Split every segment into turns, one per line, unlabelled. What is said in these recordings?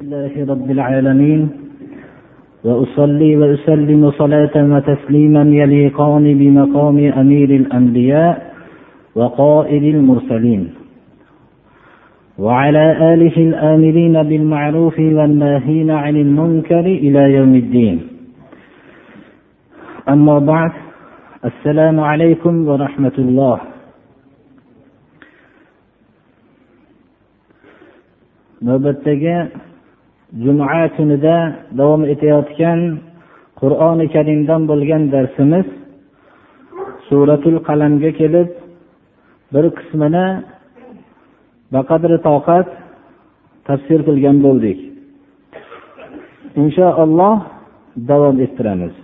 لله رب العالمين وأصلي وأسلم صلاة وتسليما يليقان بمقام أمير الأنبياء وقائد المرسلين. وعلى آله الآمرين بالمعروف والناهين عن المنكر إلى يوم الدين. أما بعد السلام عليكم ورحمة الله. navbatdagi juma kunida davom etayotgan qur'oni karimdan bo'lgan darsimiz suratul qalamga kelib bir qismini baqadri toqat tafsir qilgan bo'ldik inshaalloh davom ettiramiz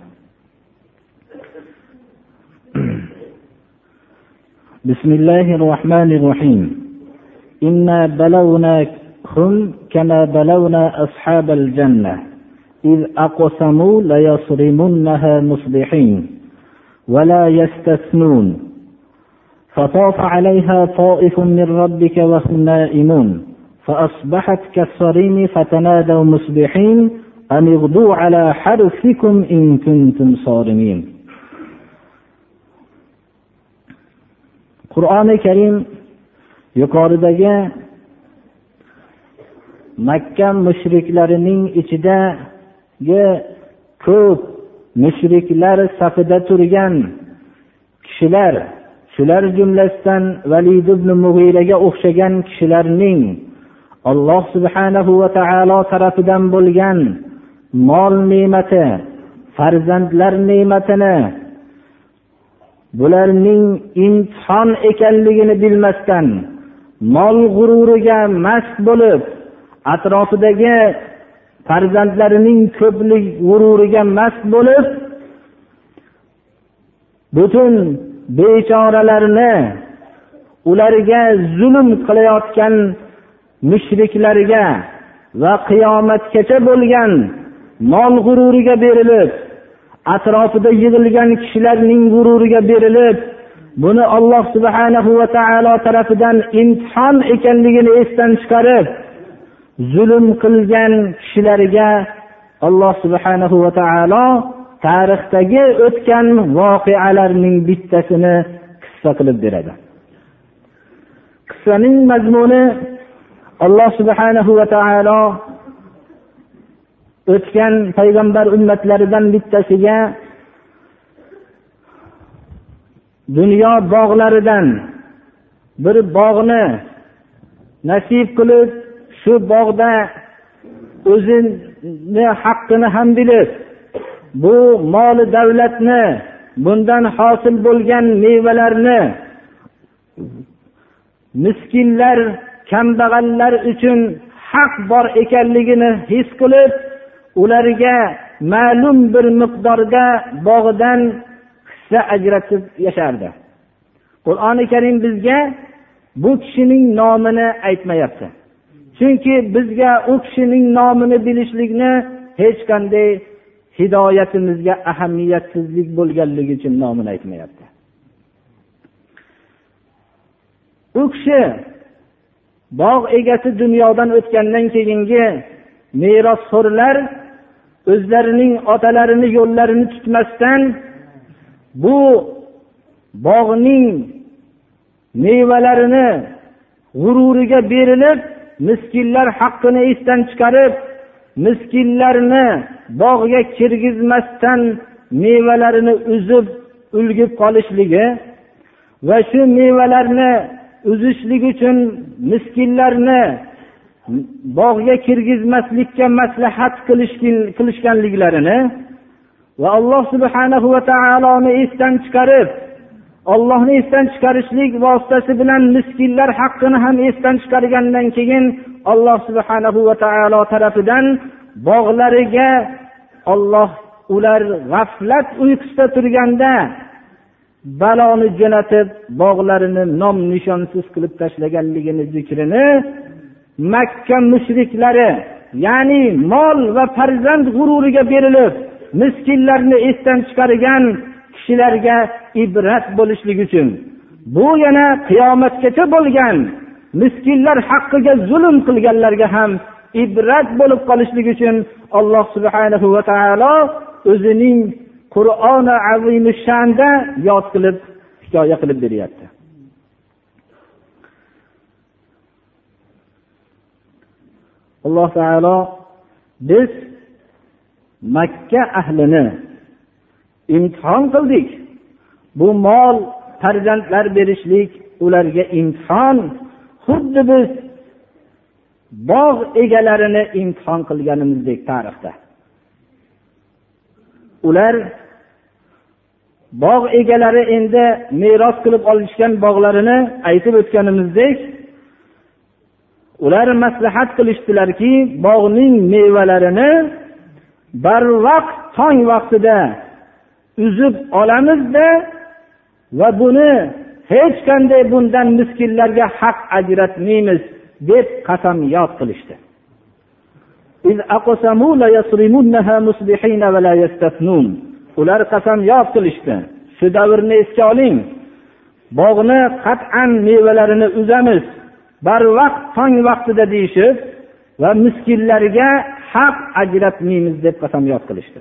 بسم الله الرحمن الرحيم إنا بلوناك هم كما بلونا أصحاب الجنة إذ أقسموا ليصرمنها مصبحين ولا يستثنون. فطاف عليها طائف من ربك وهم نائمون. فأصبحت كالصريم فتنادوا مصبحين أن اغدوا على حرثكم إن كنتم صارمين. قرآن كريم yuqoridagi makka mushriklarining ichidagi ko'p mushriklar safida turgan kishilar shular jumlasidan valid ibn mug'iraga o'xshagan kishilarning alloh subhanahu va taolo tarafidan bo'lgan mol ne'mati farzandlar ne'matini bularning imtihon ekanligini bilmasdan mol g'ururiga mast bo'lib atrofidagi farzandlarining ko'plik g'ururiga mast bo'lib butun bechoralarni ularga zulm qilayotgan mushriklarga va qiyomatgacha bo'lgan mol g'ururiga berilib atrofida yig'ilgan kishilarning g'ururiga berilib buni alloh subhanahu va taolo tarafidan imtihon ekanligini esdan chiqarib zulm qilgan kishilarga alloh subhanahu va taolo tarixdagi o'tgan voqealarning bittasini qissa qilib beradi. Qissaning mazmuni alloh subhanahu va taolo o'tgan payg'ambar ummatlaridan bittasiga dunyo bog'laridan bir bog'ni nasib qilib shu bog'da o'zini haqqini ham bilib bu moli davlatni bundan hosil bo'lgan mevalarni miskinlar kambag'allar uchun haq bor ekanligini his qilib ularga ma'lum bir miqdorda bog'dan hissa ajratib yashardi. Qur'oni karim bizga bu kishining nomini aytmayapti. Chunki bizga u kishining nomini bilishlikni hech qanday hidoyatimizga ahamiyatsizlik bo'lganligi uchun nomini aytmayapti. U kishi bog' egasi dunyodan o'tgandan keyingi merosxo'rlar o'zlarining otalarini yo'llarini tutmasdan bu bog'ning mevalarini g'ururiga berilib miskinlar haqqini esdan chiqarib miskinlarni bog'ga kirgizmasdan mevalarini uzib ulgib qolishligi va shu mevalarni uzishlik uchun miskinlarni bog'ga kirgizmaslikka maslahat qilishganliklarini va alloh subhanahu va taoloni esdan chiqarib ollohni esdan chiqarishlik vositasi bilan miskinlar haqqini ham esdan chiqargandan keyin alloh subhanahu va taolo tarafidan bog'lariga olloh ular g'aflat uyqusida turganda baloni jo'natib bog'larini nom nishonsiz qilib tashlaganligini zikrini makka mushriklari ya'ni mol va farzand g'ururiga berilib miskinlarni esdan chiqargan kishilarga ibrat bo'lishlik uchun. Bu yana qiyomatgacha bo'lgan miskinlar haqqiga zulm qilganlarga ham ibrat bo'lib qolishligi uchun alloh subhanahu va taolo o'zining qur'oni azimi shanda yod qilib hikoya qilib beryapti. Alloh taolo biz makka ahlini imtihon qildik. Bu mol farzandlar berishlik ularga imtihon xuddi biz bog' egalarini imtihon qilganimizdek tarixda. Ular bog' egalari endi meros qilib olishgan bog'larini aytib o'tganimizdek ular maslahat qilishdilarki bog'ning mevalarini barvaqt tong vaqtida uzib olamizda va buni hech qanday bundan miskinlarga haq ajratmaymiz deb qasamyod qilishdi. Ular qasamyod qilishdi. Shu davrni esga oling. Bog'ni qat'an mevalarini uzamiz. Barvaqt tong vaqtida deyishib va miskinlarga haq ajratmaymiz deb qasamyod qilishdi.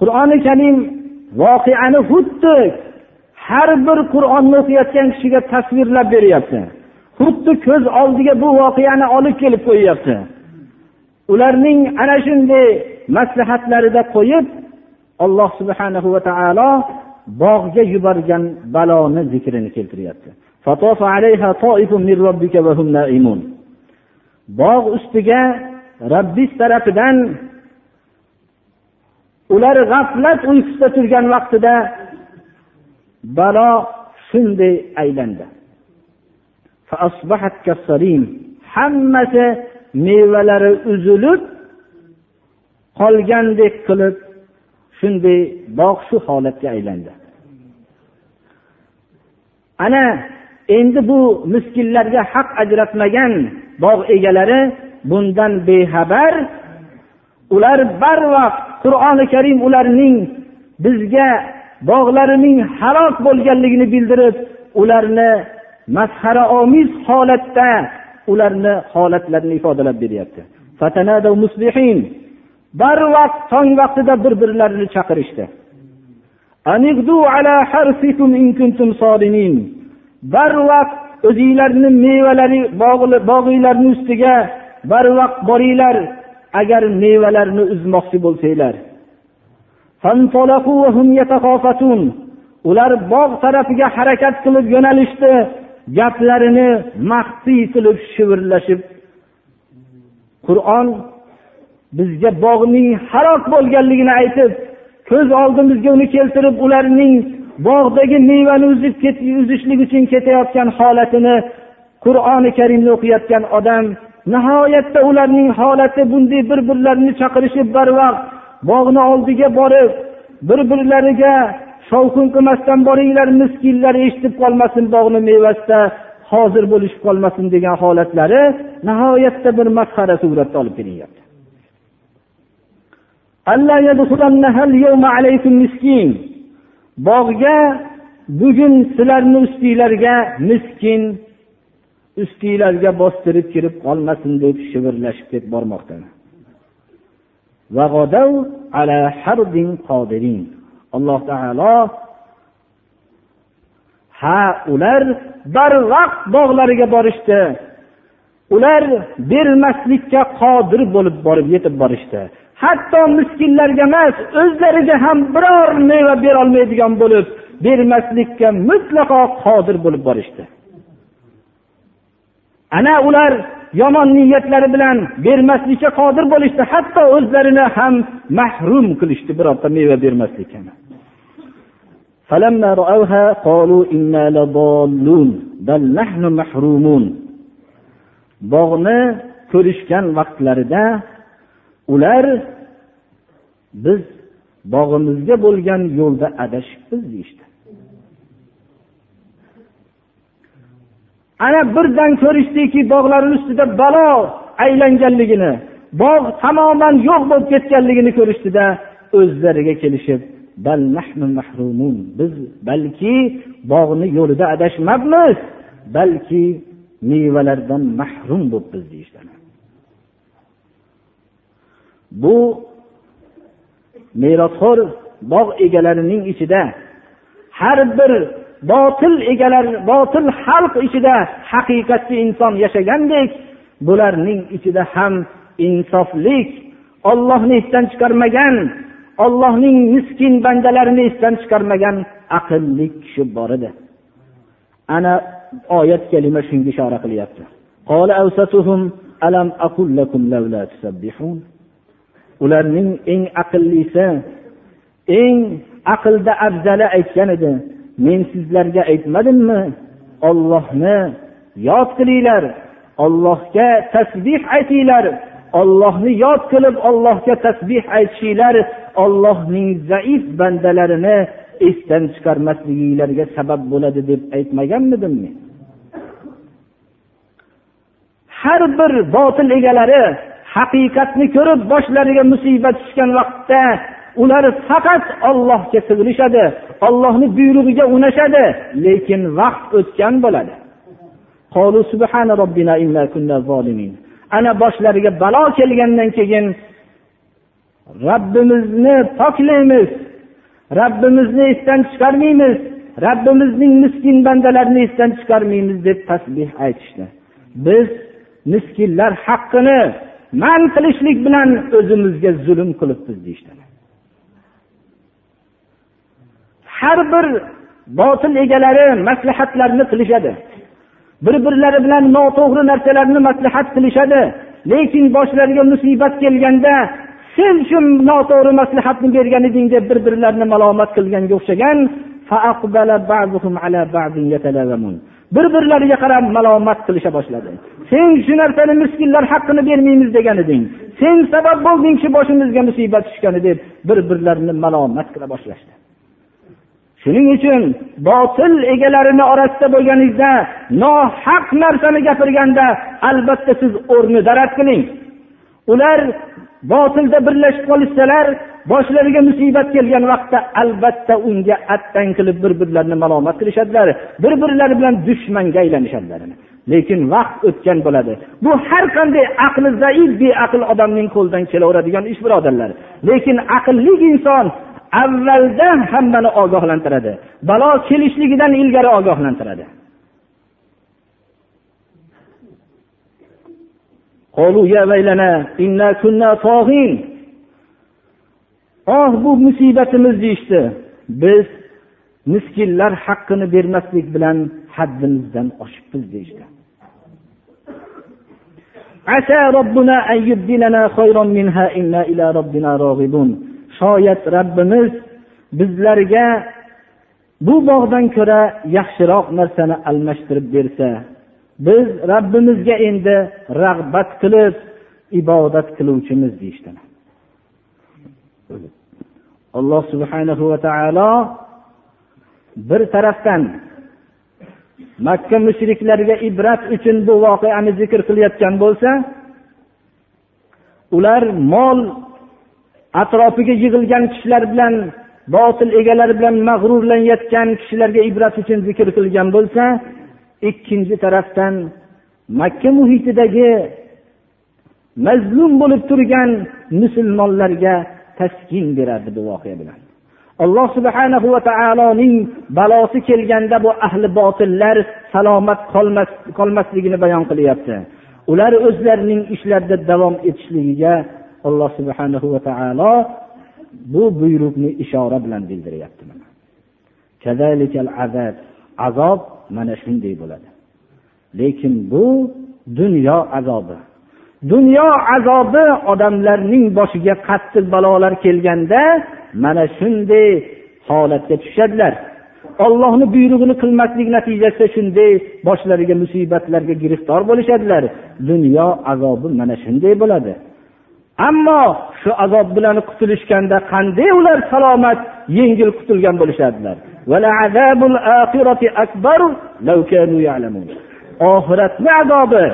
Qur'oni karim voqeani xuddi har bir qur'onni o'qiyotgan kishiga tasvirlab beryapti. Xuddi ko'z oldiga bu voqeani olib kelib qo'yyapti. Ularning ana shunday maslahatlarida qo'yib alloh subhanahu va taolo bog'ga yuborgan baloni zikrini keltiryapti. Bog' ustiga rabbis tarafidan ular g'aflat uyqusida turgan vaqtida balo shunday aylandi. Hammasi mevalari uzilib qolgandek qilib shunday bog' shu holatga aylandi. Ana endi bu miskinlarga haq ajratmagan bog' egalari bundan bexabar. Ular barvaqt qur'oni karim ularning bizga bog'larining halok bo'lganligini bildirib ularni masxaraomiz holatda ularni holatlarini ifodalab beryapti. Barvaqt tong vaqtida bir birlarini chaqirishdi barvaqt o'zinglarni mevalari bog'inglarni ustiga barvaqt boringlar. Agar mevalarni uzmoqchi bo'lsanglar. Ular bog' tarafiga harakat qilib yo'nalishdi. Gaplarini maxfiy qilib shivirlashib qur'on bizga bog'ning halok bo'lganligini aytib ko'z oldimizga uni keltirib ularning bog'dagi mevani uzib uzishlik uchun ketayotgan holatini qur'oni karimni o'qiyotgan odam nihoyatda ularning holati bunday bir birlarini chaqirishib barvaqt bog'ni oldiga borib bir birlariga shovqin qilmasdan boringlar miskinlar eshitib qolmasin bog'ni mevasida hozir bo'lishib qolmasin degan holatlari nihoyatda bir masxara suratda olib kelinyapti. Bog'ga bugun sizlarni ustinglarga miskin ustinglarga bostirib kirib qolmasin deb shivirlashib ketib bormoqda. Alloh taolo ha ular barvaqt bog'lariga borishdi. Ular bermaslikka qodir bo'lib borib yetib borishdi. Hatto miskinlarga emas o'zlariga ham biror meva berolmaydigan bo'lib bermaslikka mutlaqo qodir bo'lib borishdi. Ana ular yomon niyatlari bilan bermaslikka qodir bo'lishdi hatto o'zlarini ham mahrum qilishdi birorta meva bermaslikka. Bog'ni ko'rishgan vaqtlarida ular biz bog'imizga bo'lgan yo'lda adashibmiz deyishdi. Ana birdan ko'rishdiki bog'larni ustida balo aylanganligini bog' tamoman yo'q bo'lib ketganligini ko'rishdida o'zlariga kelishib biz balki bog'ni yo'lida adashmabmiz balki mevalardan mahrum bo'libmiz deyishdi bu merosxo'r bog' egalarining ichida har bir botil egalar botil xalq ichida haqiqatli inson yashagandek bularning ichida ham insoflik ollohni esdan chiqarmagan ollohning miskin bandalarini esdan chiqarmagan aqlli kishi bor edi. Ana oyat kalima shunga ishora qilyapti. Ularning eng aqllisi eng aqlda afzali aytgan edi. Men sizlarga aytmadimmi? Ollohni yod qilinglar. Ollohga tasbih aytinglar. Ollohni yod qilib ollohga tasbih aytishinglar. Ollohning zaif bandalarini esdan chiqarmasliginglarga sabab bo'ladi deb aytmaganmidim men har bir botil egalari haqiqatni ko'rib boshlariga musibat tushgan vaqtda ular faqat ollohga sig'inishadi ollohni buyrug'iga unashadi lekin vaqt o'tgan bo'ladi. Ana boshlariga balo kelgandan keyin robbimizni poklaymiz robbimizni esdan chiqarmaymiz rabbimizning miskin bandalarini esdan chiqarmaymiz deb tasbeh aytishdi. Biz miskinlar haqqini man qilishlik bilan o'zimizga zulm qilibmiz deyishdi. Har bir botil egalari maslahatlarni qilishadi. Bir birlari bilan noto'g'ri narsalarni maslahat qilishadi. Lekin boshlariga musibat kelganda sen shu noto'g'ri maslahatni bergan eding deb bir birlarini malomat qilganga o'xshagan bir birlariga qarab malomat qilisha boshladi. Sen shu narsani miskinlar haqqini bermaymiz degan eding sen sabab bo'lding shu boshimizga musibat tushgani deb bir birlarini malomat qila boshlashdi. Shuning uchun botil egalarini orasida bo'lganingizda nohaq narsani gapirganda albatta siz o'rnida rad qiling. Ular botilda birlashib qolishsalar boshlariga musibat kelgan vaqtda albatta unga attang qilib bir birlarini malomat qilishadilar bir birlari bilan dushmanga aylanishadilar. Lekin vaqt o'tgan bo'ladi. Bu har qanday aqli zaif beaql odamning qo'lidan kelaveradigan ish birodarlar. Lekin aqlli inson avvaldan hammani ogohlantiradi. Balo kelishligidan ilgari ogohlantiradi. Oh bu musibatimiz deyishdi. Biz miskinlar haqqini bermaslik bilan haddimizdan oshibmiz deyishdi. Işte. shoyat rabbimiz bizlarga bu bog'dan ko'ra yaxshiroq narsani almashtirib bersa biz rabbimizga endi rag'bat qilib ibodat qiluvchimiz deyishdi. Alloh subhanahu va taolo bir tarafdan makka mushriklariga ibrat uchun bu voqeani zikr qilayotgan bo'lsa ular mol atrofiga yig'ilgan kishilar bilan botil egalari bilan mag'rurlanayotgan kishilarga ibrat uchun zikr qilgan bo'lsa ikkinchi tarafdan makka muhitidagi mazlum bo'lib turgan musulmonlarga taskin beradi bu voqea bilan. Alloh subhanahu va taoloning balosi kelganda bu ahli botillar salomat qolmasligini bayon qilyapti. Ular o'zlarining ishlarida davom etishligiga alloh subhana va taolo bu buyruqni ishora bilan bildiryapti azob mana shunday bo'ladi. Lekin bu dunyo azobi. Dunyo azobi odamlarning boshiga qattiq balolar kelganda mana shunday holatga tushadilar. Ollohni buyrug'ini qilmaslik natijasida shunday boshlariga musibatlarga giriftor bo'lishadilar. Dunyo azobi mana shunday bo'ladi. Ammo shu azob bilan qutulishganda qanday ular salomat yengil qutulgan bo'lishadilar? Oxiratni azobi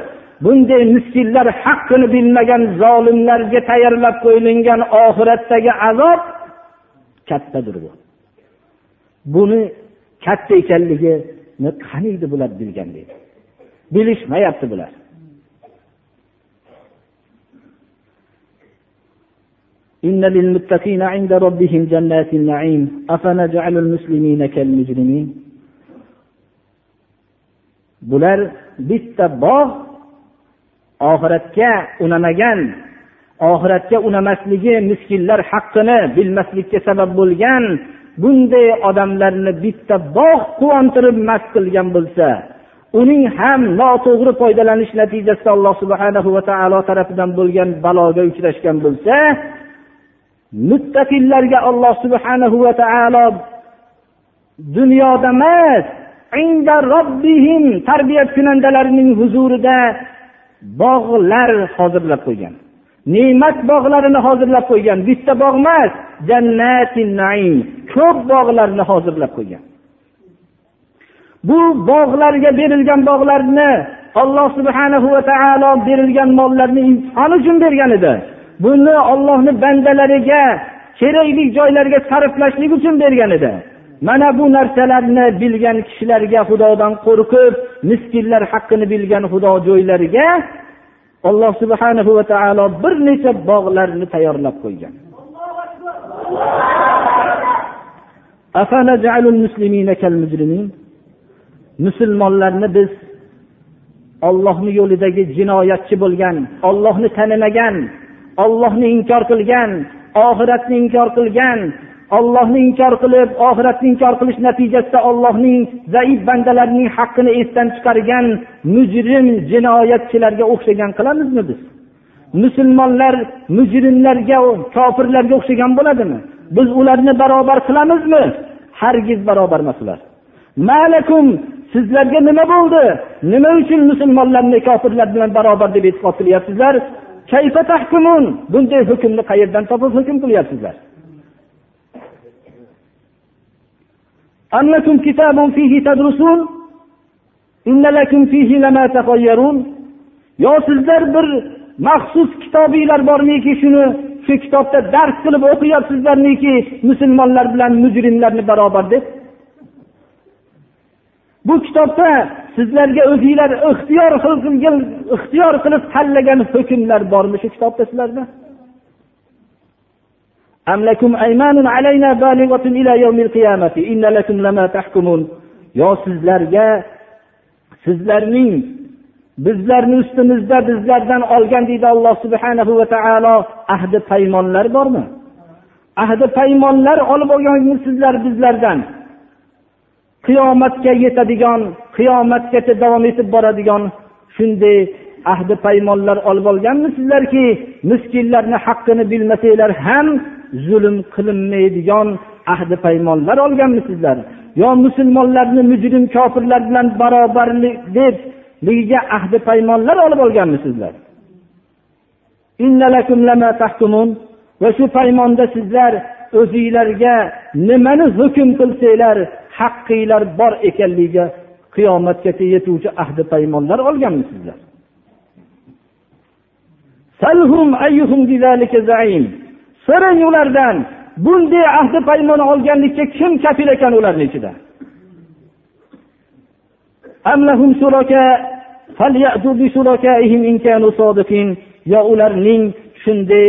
bunday miskinlar haqqini bilmagan zolimlarga tayyorlab qo'yilgan oxiratdagi azob kattadir bu. Buni katta ekanligini qaniydi bular bilgan deydi bilishmayapti bular. إن للمتقين عند ربهم جنات النعيم أفنجعل المسلمين كالمجرمين bular bitta bog' oxiratga unamagan oxiratga unamasligi miskinlar haqqini bilmaslikka sabab bo'lgan bunday odamlarni bitta bog' quvontirib mast qilgan bo'lsa uning ham noto'g'ri foydalanish natijasida alloh subhanahu va taolo tarafidan bo'lgan baloga uchrashgan bo'lsa muttaqillarga alloh subhanahu va taolo dunyoda emas inda robbihim tarbiyat kunandalarining huzurida bog'lar hozirlab qo'ygan. Ne'mat bog'larini hozirlab qo'ygan. Bitta bog' emas jannatin naim ko'p bog'larni hozirlab qo'ygan. Bu bog'larga berilgan bog'larni alloh subhanahu va taolo berilgan mollarni imtihon uchun bergan edi. Buni ollohni bandalariga kerakli joylarga sarflashlik uchun bergan edi. Mana bu narsalarni bilgan kishilarga xudodan qo'rqib miskinlar haqqini bilgan xudojo'ylarga alloh subhanahu va taolo bir necha bog'larni tayyorlab qo'ygan. Musulmonlarni biz ollohni yo'lidagi jinoyatchi bo'lgan ollohni tanimagan ollohni inkor qilgan oxiratni inkor qilgan ollohni inkor qilib oxiratni inkor qilish natijasida ollohning zaif bandalarining haqqini esdan chiqargan mujrim jinoyatchilarga o'xshagan qilamizmi biz? Musulmonlar mujrimlarga kofirlarga o'xshagan bo'ladimi? Biz ularni barobar qilamizmi? Hargiz barobar emas ular malakum sizlarga nima bo'ldi? Nima uchun musulmonlarni kofirlar bilan barobar deb e'tiqod qilyapsizlar? bunday hukmni qayerdan topib hukm qilyapsizlar أم لكم كتاب فيه تدرسون إن لكم فيه لما تخيرون yo sizlar bir maxsus kitobinglar bormiki shuni shu kitobda dars qilib o'qiyapsizlarmiki musulmonlar bilan mujrimlarni barobar deb bu kitobda sizlarga o'zinglar ixtiyor qilgan ixtiyor qilib tanlagan hukmlar bormi shu kitobda sizlarda yo sizlarga sizlarning bizlarni ustimizda bizlardan olgan deydi alloh subhanahu va taolo ahdi paymonlar bormi? Ahdi paymonlar olib olgan sizlar bizlardan. Qiyomatga yetadigan qiyomatgacha davom etib boradigan shunday ahdi paymonlar olib olganmisizlarki miskinlarni haqqini bilmasanglar ham zulm qilinmaydigan ahdi paymonlar olganmisizlar yo musulmonlarni mujrim kofirlar bilan barobarlik debligiga ahdi paymonlar olib olganmisizlar va shu paymonda sizlar o'zinglarga nimani hukm qilsanglar haqqinglar bor ekanligiga qiyomatgacha yetuvchi ahdi paymonlar olganmisizlar so'rang ulardan bunday ahdi paymon olganlikka kim kafil ekan ularni ichida? Yo ularning shunday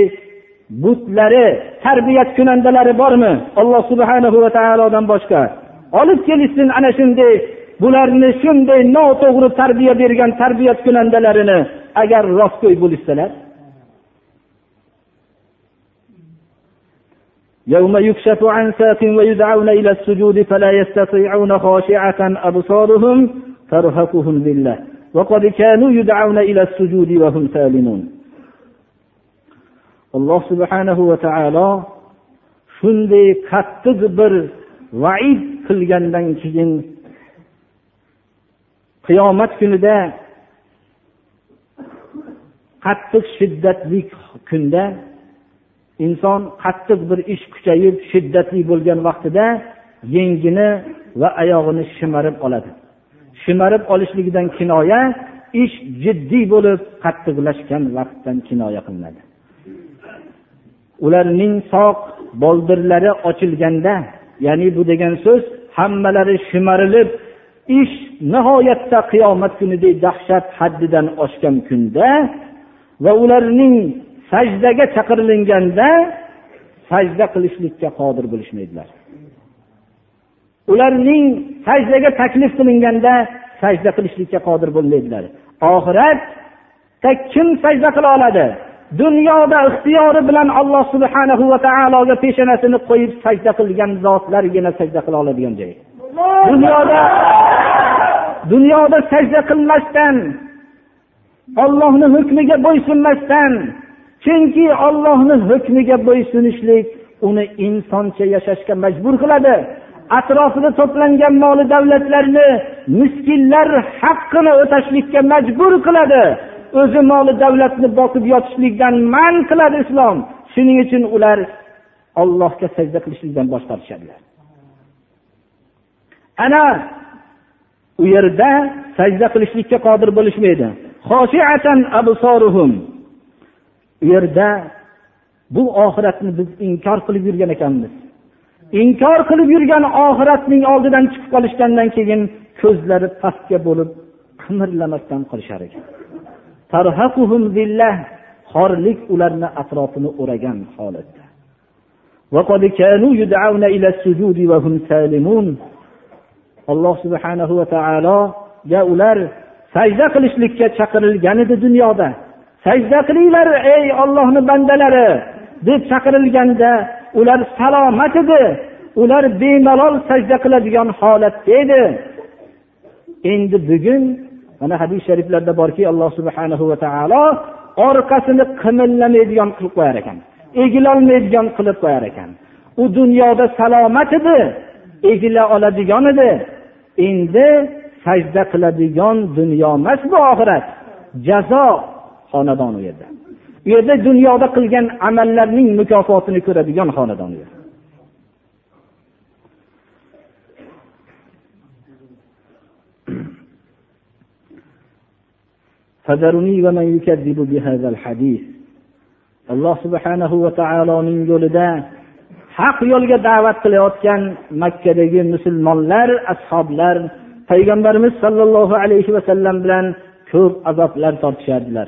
butlari tarbiyat kunandalari bormi? Alloh subhanahu va taolodan boshqa. olib kelishsin ana shunday bularni shunday noto'g'ri tarbiya bergan tarbiyat kunandalarini agar rostgo'y bo'lishsalar يوم يكشف عن ساق ويدعون إلى السجود فلا يستطيعون خاشعة أبصارهم ترهقهم ذلة وقد كانوا يدعون إلى السجود وهم سالمون alloh subhanahu va taolo shunday qattiq bir vaid qilgandan keyin qiyomat kunida qattiq shiddatli kunda inson qattiq bir ish kuchayib shiddatli bo'lgan vaqtida yengini va oyog'ini shimarib oladi. Shimarib olishligidan kinoya ish jiddiy bo'lib qattiqlashgan vaqtdan kinoya qilinadi. Ularning soq boldirlari ochilganda ya'ni bu degan so'z hammalari shimarilib ish nihoyatda qiyomat kunidek dahshat haddidan oshgan kunda va ularning sajdaga chaqirilganda sajda qilishlikka qodir bo'lishmaydilar. Ularning sajdaga taklif qilinganda sajda qilishlikka qodir bo'lmaydilar. Oxiratda kim sajda qila oladi? Dunyoda ixtiyori bilan alloh subhanahu va taologa peshonasini qo'yib sajda qilgan zotlargina sajda qila oladigan joy. Dunyoda dunyoda sajda qilmasdan ollohni hukmiga bo'ysunmasdan chunki ollohni hukmiga bo'ysunishlik uni insoncha yashashga majbur qiladi. Atrofida to'plangan moli davlatlarni miskinlar haqqini o'tashlikka majbur qiladi. O'zi moli davlatni boqib yotishlikdan man qiladi islom. Shuning uchun ular ollohga sajda qilishlikdan bosh tortishadilar. Ana u yerda sajda qilishlikka qodir bo'lishmaydi. U yerda bu oxiratni biz inkor qilib yurgan ekanmiz. Inkor qilib yurgan oxiratning oldidan chiqib qolishgandan keyin ko'zlari pastga bo'lib qimirlamasdan qolishar ekan xorlik ularni atrofini o'ragan holatda alloh subhanahu va taologa ular sajda qilishlikka chaqirilgan edi dunyoda sajda qilinglar ey ollohni bandalari deb chaqirilganda ular salomat edi ular bemalol sajda qiladigan holatda edi endi bugun mana hadis shariflarda borki alloh subhanahu va taolo orqasini qimillamaydigan qilib qo'yar ekan egilolmaydigan qilib qo'yar ekan. U dunyoda salomat edi egila oladigan edi. Endi sajda qiladigan dunyo emas bu oxirat. Jazo xonadon u yerda. U yerda dunyoda qilgan amallarning mukofotini ko'radigan xonadon u alloh subhanahu va taoloning yo'lida haq yo'lga da'vat qilayotgan makkadagi musulmonlar ashoblar payg'ambarimiz sollallohu alayhi vasallam bilan ko'p azoblar tortishardilar.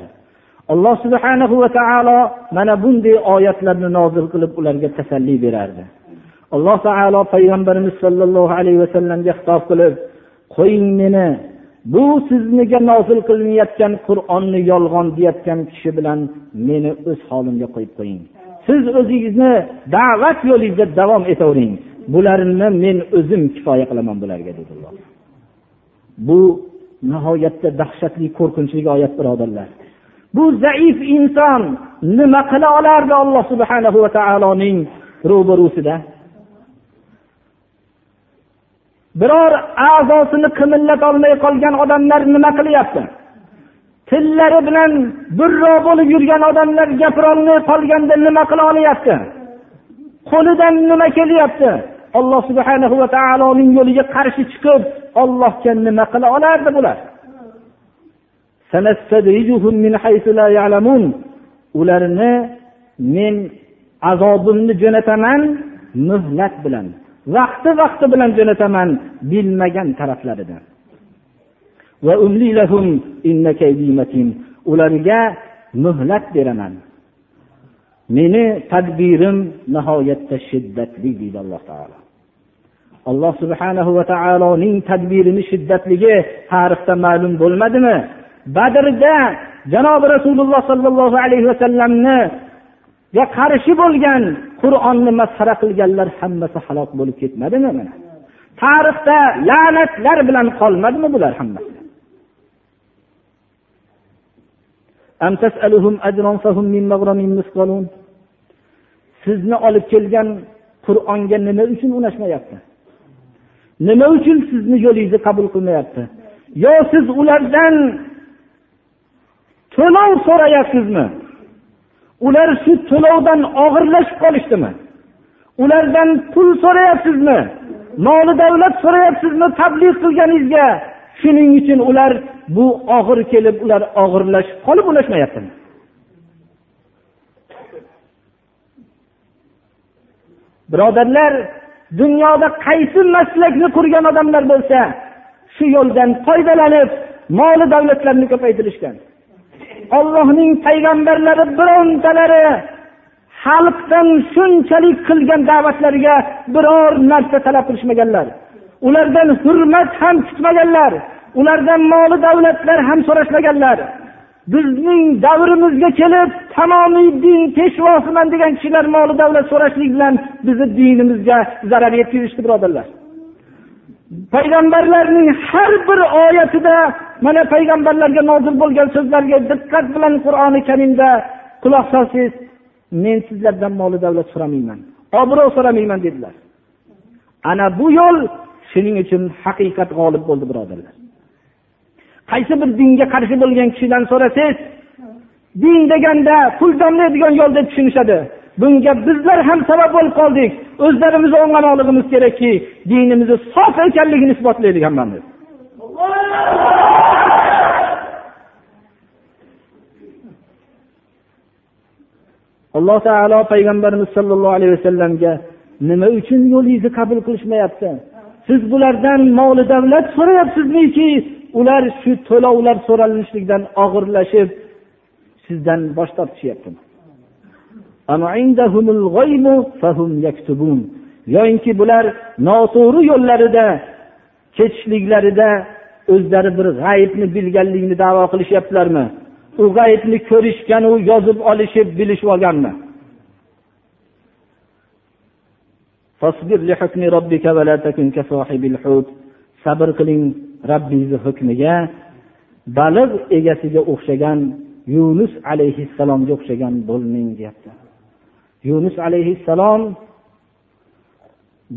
Alloh subhanahu va taolo mana bunday oyatlarni nozil qilib ularga tasalli berardi. Alloh taolo payg'ambarimiz sollallohu alayhi vasallamga xitob qilib qo'ying meni bu sizniga nozil qilinayotgan qur'onni yolg'on deyayotgan kishi bilan meni o'z holimga qo'yib qo'ying. Siz o'zingizni da'vat yo'lingizda davom etavering. Bularni men o'zim kifoya qilaman bularga dedi bu nihoyatda dahshatli qo'rqinchli oyat birodarlar. Bu zaif inson nima qila olardi alloh subhanahu va taoloning ro'barusida biror a'zosini qimillatolmay qolgan odamlar nima qilyapti? Tillari bilan burro bo'lib yurgan odamlar gapirolmay qolganda nima qila olyapti? Qo'lidan nima kelyapti? Alloh subhanahu va taoloning yo'liga qarshi chiqib ollohga nima qila olardi bular? Ularni men azobimni jo'nataman muhlat bilan. Vaqti vaqti bilan jo'nataman bilmagan taraflaridan. Ularga muhlat beraman. Meni tadbirim nihoyatda shiddatli deydi alloh taolo. Alloh subhanahu va taoloning tadbirini shiddatligi tarixda ma'lum bo'lmadimi? Badrda janobi rasululloh sollallohu alayhi vasallamni qarshi bo'lgan qur'onni masxara qilganlar hammasi halok bo'lib ketmadimi mana? Tarixda la'natlar bilan qolmadimi bular hammasi? Sizni olib kelgan qur'onga nima uchun unashmayapti? Nima uchun sizni yo'lingizni qabul qilmayapti? Yo siz ulardan to'lov so'rayapsizmi? Ular shu to'lovdan og'irlashib qolishdimi? Ulardan pul so'rayapsizmi? Moli davlat so'rayapsizmi tabliq qilganingizga? Shuning uchun ular bu og'ir kelib ular og'irlashib qolib ulashmayaptimi? Birodarlar dunyoda qaysi maslakni qurgan odamlar bo'lsa shu yo'ldan foydalanib moli davlatlarni ko'paytirishgan. Ollohning payg'ambarlari birontalari xalqdan shunchalik qilgan da'vatlariga biror narsa talab qilishmaganlar. Ulardan hurmat ham kutmaganlar. Ulardan moli davlatlar ham so'rashmaganlar. Bizning davrimizga kelib tamomiy din peshvosiman degan kishilar moli davlat so'rashlik bilan bizni dinimizga zarar yetkazishdi birodarlar. Payg'ambarlarning har bir oyatida mana payg'ambarlarga nozil bo'lgan so'zlarga diqqat bilan qur'oni karimda quloq solsangiz men sizlardan moli davlat so'ramayman obro' so'ramayman dedilar. Ana bu yo'l shuning uchun haqiqat g'olib bo'ldi birodarlar. Qaysi bir dinga qarshi bo'lgan kishidan so'rasangiz din deganda pul damlaydigan yo'l deb tushunishadi. Bunga bizlar ham sabab bo'lib qoldik. O'zlarimiz o'nglamoqligimiz kerakki dinimizni sof ekanligini isbotlaylik hammamiz. Alloh taolo payg'ambarimiz sollallohu alayhi vasallamga nima uchun yo'lingizni qabul qilishmayapti? Siz bulardan moli davlat so'rayapsizmiki? Ular shu to'lovlar so'ralishlikdan og'irlashib sizdan bosh tortishyapti. Yoyinki bular noto'g'ri yo'llarida ketishliklarida o'zlari bir g'aybni bilganligini davo qilishyaptilarmi? U g'ayibni ko'rishganu yozib olishib bilishib olganmi? Sabr qiling robbingizni hukmiga. Baliq egasiga o'xshagan yunus alayhissalomga o'xshagan bo'lmang deyapti. Yunus alayhissalom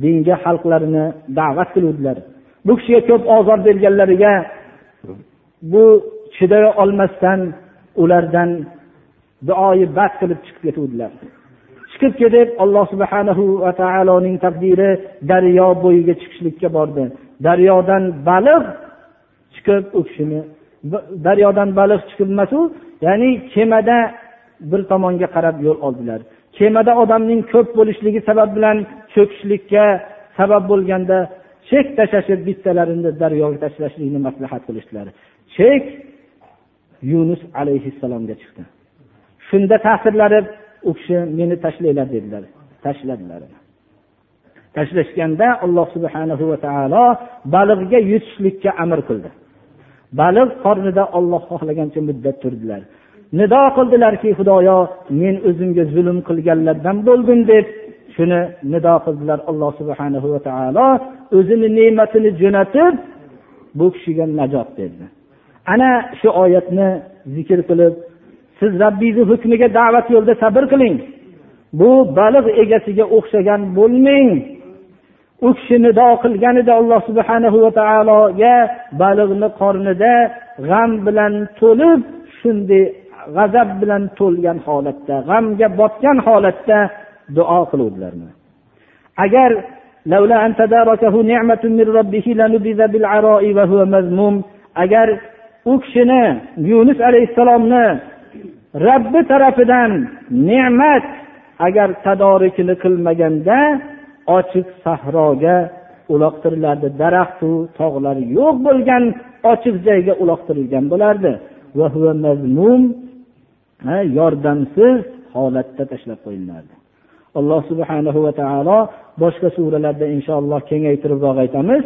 dinga xalqlarini da'vat qiluvdilar. Bu kishiga ko'p ozor berganlariga bu chiday olmasdan ulardan duoyi bad qilib chiqib ketuvdilar. Chiqib ketib alloh subhanahu va taoloning taqdiri daryo bo'yiga chiqishlikka bordi. Daryodan baliq chiqib u kishini daryodan baliq chiqib emasu ya'ni kemada bir tomonga qarab yo'l oldilar. Kemada odamning ko'p bo'lishligi sabab bilan cho'kishlikka sabab bo'lganda chek tashlashib bittalarini daryoga tashlashlikni maslahat qilishdilar. Chek yunus alayhissalomga chiqdi. Shunda ta'sirlanib u kishi meni tashlanglar dedilar. Tashladilar. Tashlashganda alloh subhanahu va taolo baliqga yutishlikka amr qildi. Baliq qornida olloh xohlagancha muddat turdilar. Nido qildilarki xudoyo men o'zimga zulm qilganlardan bo'ldim deb shuni nido qildilar alloh subhanahu va taolo. O'zini ne'matini jo'natib bu kishiga najot berdi. Ana shu oyatni zikr qilib siz rabbingizni hukmiga da'vat yo'lida sabr qiling. Bu baliq egasiga o'xshagan bo'lmang. U kishi nido qilganida alloh subhanahu va taologa baliqni qornida g'am bilan to'lib shunday g'azab bilan to'lgan holatda g'amga botgan holatda duo qiluvdilar agar agar u kishini yunus alayhissalomni robbi tarafidan ne'mat agar tadorikini qilmaganda ochiq sahroga uloqtirilardi daraxtu tog'lar yo'q bo'lgan ochiq joyga uloqtirilgan bo'lardi. Yordamsiz holatda tashlab qo'yilardi alloh subhanahu va taolo boshqa suralarda inshaalloh kengaytiribroq aytamiz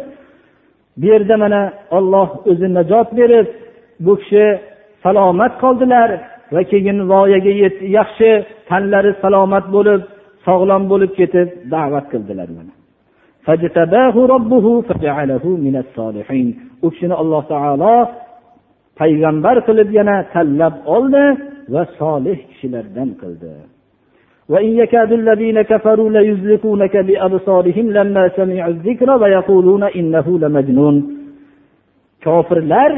bu yerda mana olloh o'zi najot berib bu kishi salomat qoldilar va keyin voyaga yaxshi tanlari salomat bo'lib sog'lom bo'lib ketib da'vat qildilar u kishini alloh taolo payg'ambar qilib yana tanlab oldi va solih kishilardan qildi وإن يكاد الذين كفروا ليزلقونك بأبصارهم لما سمعوا الذكر ويقولون إنه لمجنون kofirlar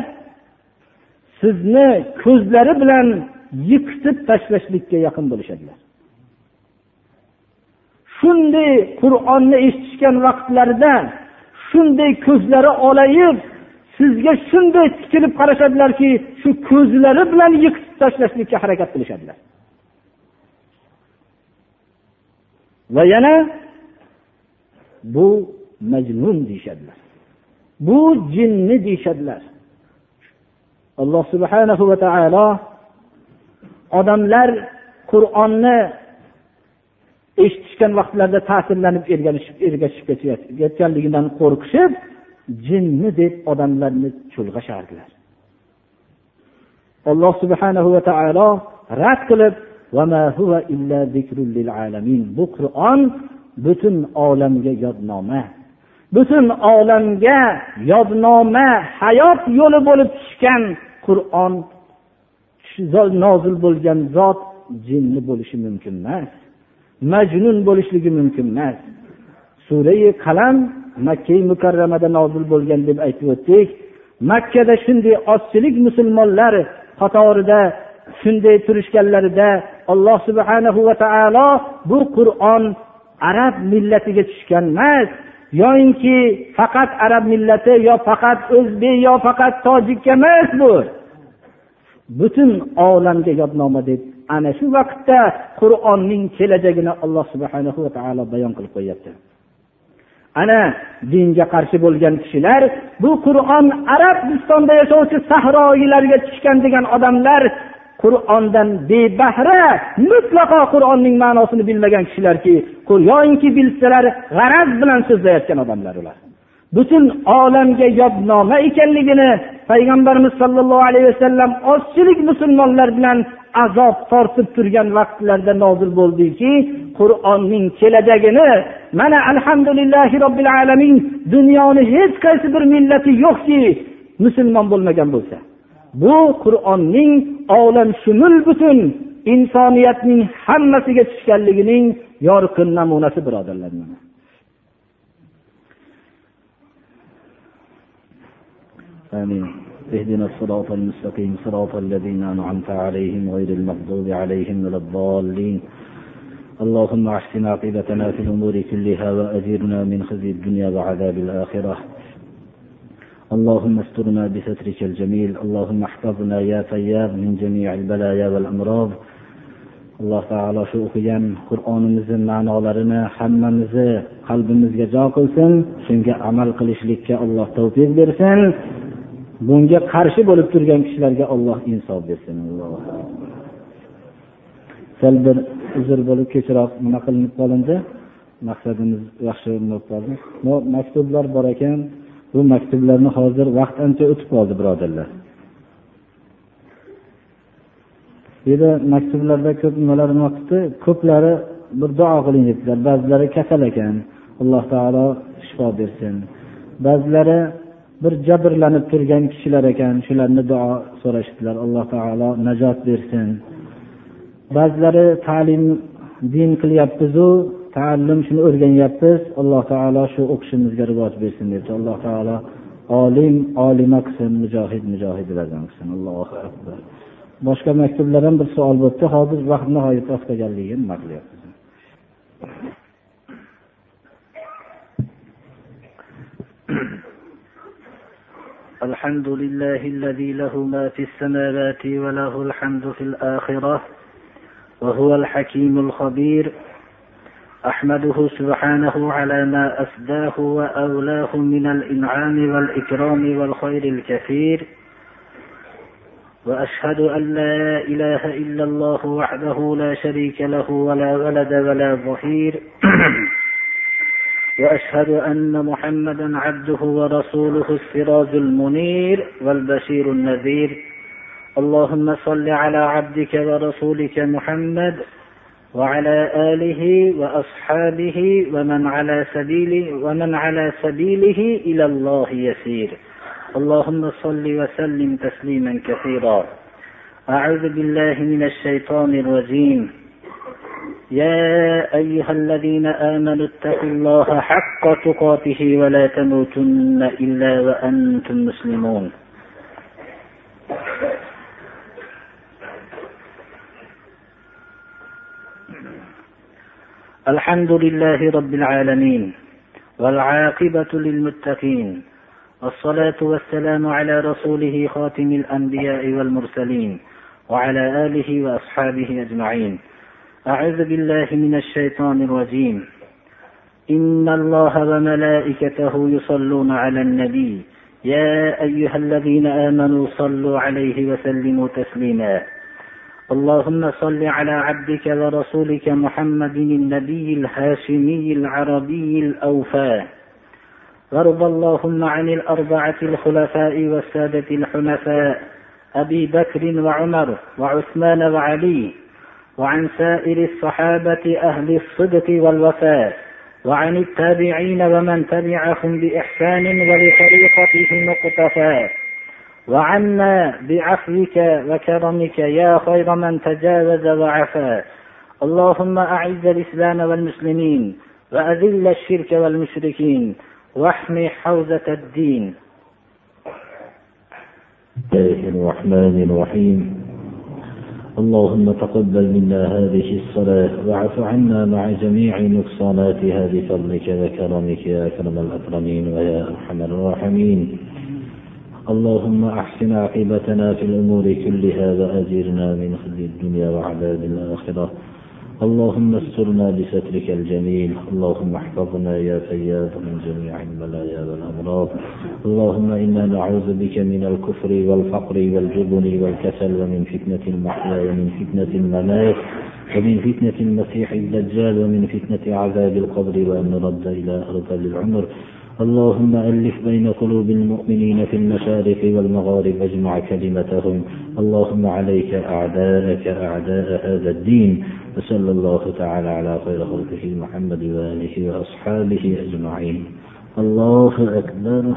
sizni ko'zlari bilan yiqitib tashlashlikka yaqin bo'lishadilar. Shunday qur'onni eshitishgan vaqtlarida shunday ko'zlari olayib sizga shunday tikilib qarashadilarki shu ko'zlari bilan yiqitib tashlashlikka harakat qilishadilar. Va yana bu majnun deyishadilar. Bu jinni deyishadilar. Alloh subhanahu va taolo odamlar qur'onni eshitishgan vaqtlarida ta'sirlanib ergashib ketayotganligidan qo'rqishib jinni deb odamlarni chulg'ashardilar alloh subhanahu va taolo rad qilib bu qur'on butun olamga yodnoma. Butun olamga yodnoma hayot yo'li bo'lib tushgan qur'on nozil bo'lgan zot jinni bo'lishi mumkin emas majnun bo'lishligi mumkin emas. Surai qalam makkai mukarramada nozil bo'lgan deb aytib o'tdik. Makkada shunday ozchilik musulmonlar qatorida shunday turishganlarida alloh subhanahu va taolo bu qur'on arab millatiga tushgan emas. Yoyinki faqat arab millati yo faqat o'zbek yo faqat tojikka emas bu. Butun olamga yodnoma deb ana shu vaqtda qur'onning kelajagini alloh subhana va taolo bayon qilib qo'yyapti. Ana dinga qarshi bo'lgan kishilar bu qur'on arabistonda yashovchi sahroiylarga tushgan degan odamlar qur'ondan bebahra mutlaqo qur'onning ma'nosini bilmagan kishilarki yoinki bilsalar g'araz bilan so'zlayotgan odamlar ular. Butun olamga yodnoma ekanligini payg'ambarimiz sollallohu alayhi vasallam ozchilik musulmonlar bilan azob tortib turgan vaqtlarda nozil bo'ldiki qur'onning kelajagini mana alhamdulillahi robbil alamin dunyoni hech qaysi bir millati yo'qki musulmon bo'lmagan bo'lsa. Bu qur'onning olamshumul butun insoniyatning hammasiga tushganligining yorqin namunasi birodarlar. آمين اهدنا الصراط المستقيم صراط الذين أنعمت عليهم غير المغضوب عليهم ولا الضالين اللهم احسن عاقبتنا في الأمور كلها وأجرنا من خزي الدنيا وعذاب الآخرة اللهم استرنا بسترك الجميل اللهم احفظنا يا تياب من جميع البلايا والأمراض alloh taolo shu o'qigan qur'onimizni ma'nolarini hammamizni qalbimizga jo qilsin shunga amal qilishlikka alloh tavfiq bersin bunga qarshi bo'lib turgan kishilarga olloh insof bersin sal bir uzr bo'lib kechroq nima qilinib qolindi maqsadimiz yaxshi qoldi maktublar bor ekan Bu maktublarni hozir vaqt ancha o'tib qoldi birodarlar. Bu yerda maktublarda ko'p nimalar nima qilibdi ko'plari bir duo qiling debdilar ba'zilari kasal ekan. Alloh taolo shifo bersin. Ba'zilari bir jabrlanib turgan kishilar ekan. Shularni duo so'rashibdilar alloh taolo najot bersin. Ba'zilari ta'lim din qilyapmizu taallum shuni o'rganyapmiz alloh taolo shu o'qishimizga rivoj bersin debdi alloh taolo olim olima qilsin mujohid mujohidlardan qilsin allohu akbar boshqa maktublar ham bir savol bo'libdi hozir vaqt nihoyat oz qolganligini nima qilyapmiz
الحمد لله الذي له ما في السماوات وله الحمد في الآخرة وهو الحكيم الخبير أحمده سبحانه على ما أسداه وأولاه من الإنعام والإكرام والخير الكثير وأشهد أن لا إله إلا الله وحده لا شريك له ولا ولد ولا ظهير وأشهد أن محمدا عبده ورسوله السراج المنير والبشير النذير. اللهم صل على عبدك ورسولك محمد وعلى آله وأصحابه ومن على سبيله ومن على سبيله إلى الله يسير. اللهم صل وسلم تسليما كثيرا. أعوذ بالله من الشيطان الرجيم. يا أيها الذين آمنوا اتقوا الله حق تقاته ولا تموتن إلا وأنتم مسلمون. الحمد لله رب العالمين والعاقبة للمتقين والصلاة والسلام على رسوله خاتم الأنبياء والمرسلين وعلى آله وأصحابه أجمعين. أعوذ بالله من الشيطان الرجيم. إن الله وملائكته يصلون على النبي.
يا أيها الذين آمنوا صلوا عليه وسلموا تسليما. اللهم صل على عبدك ورسولك محمد النبي الهاشمي العربي الأوفى. وارض اللهم عن الأربعة الخلفاء والسادة الحنفاء أبي بكر وعمر وعثمان وعلي وعن سائر الصحابة أهل الصدق والوفاء وعن التابعين ومن تبعهم بإحسان ولطريقتهم مقتفى وعنا بعفوك وكرمك يا خير من تجاوز وعفا. اللهم أعز الإسلام والمسلمين وأذل الشرك والمشركين واحمي حوزة الدين.
الله الرحمن الرحيم. اللهم تقبل منا هذه الصلاة واعف عنا مع جميع نقصاناتها بفضلك وكرمك يا أكرم الأكرمين ويا أرحم الراحمين. اللهم أحسن عاقبتنا في الأمور كلها وأجرنا من خزي الدنيا وعذاب الآخرة. اللهم استرنا بسترك الجميل. اللهم احفظنا يا فياض من جميع البلايا والأمراض. اللهم إنا نعوذ بك من الكفر والفقر والجبن والكسل ومن فتنة المحيا ومن فتنة الممات ومن فتنة المسيح الدجال ومن فتنة عذاب القبر وأن نرد إلى أرض العمر. اللهم ألف بين قلوب المؤمنين في المشارق والمغارب اجمع كلمتهم. اللهم عليك أعداءك أعداء هذا الدين. وصلى الله تعالى على خير خلقه محمد وآله وأصحابه أجمعين. الله أكبر.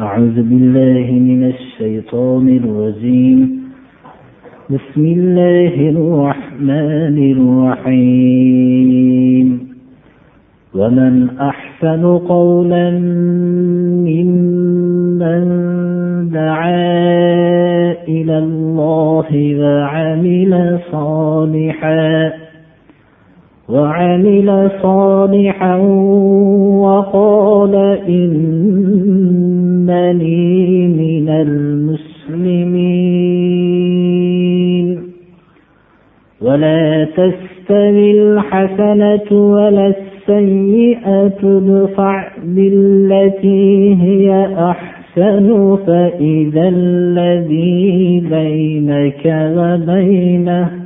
أعوذ بالله من الشيطان الرجيم. بسم الله الرحمن الرحيم. ومن أحسن قولا ممن دعا إلى الله وعمل صالحا وعمل صالحا وقال إنني ولا تستوي الحسنة ولا السيئة ادفع بالتي هي أحسن فإذا الذي بينك وبينه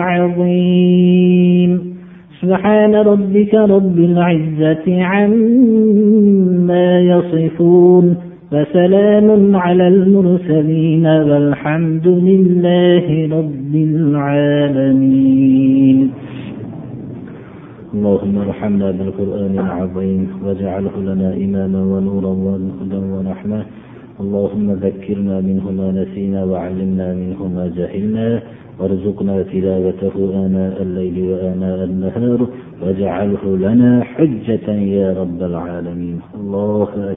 عظيم. سبحان ربك رب العزة عما يصفون. وسلام على المرسلين والحمد لله رب العالمين. اللهم ارحمنا بالقرآن العظيم واجعله لنا إماما ونورا وهدى ورحمة. اللهم ذكرنا منه ما نسينا وعلمنا منه ما جهلنا. وارزقنا تلاوته آناء الليل وآناء النهار واجعله لنا حجة يا رب العالمين. الله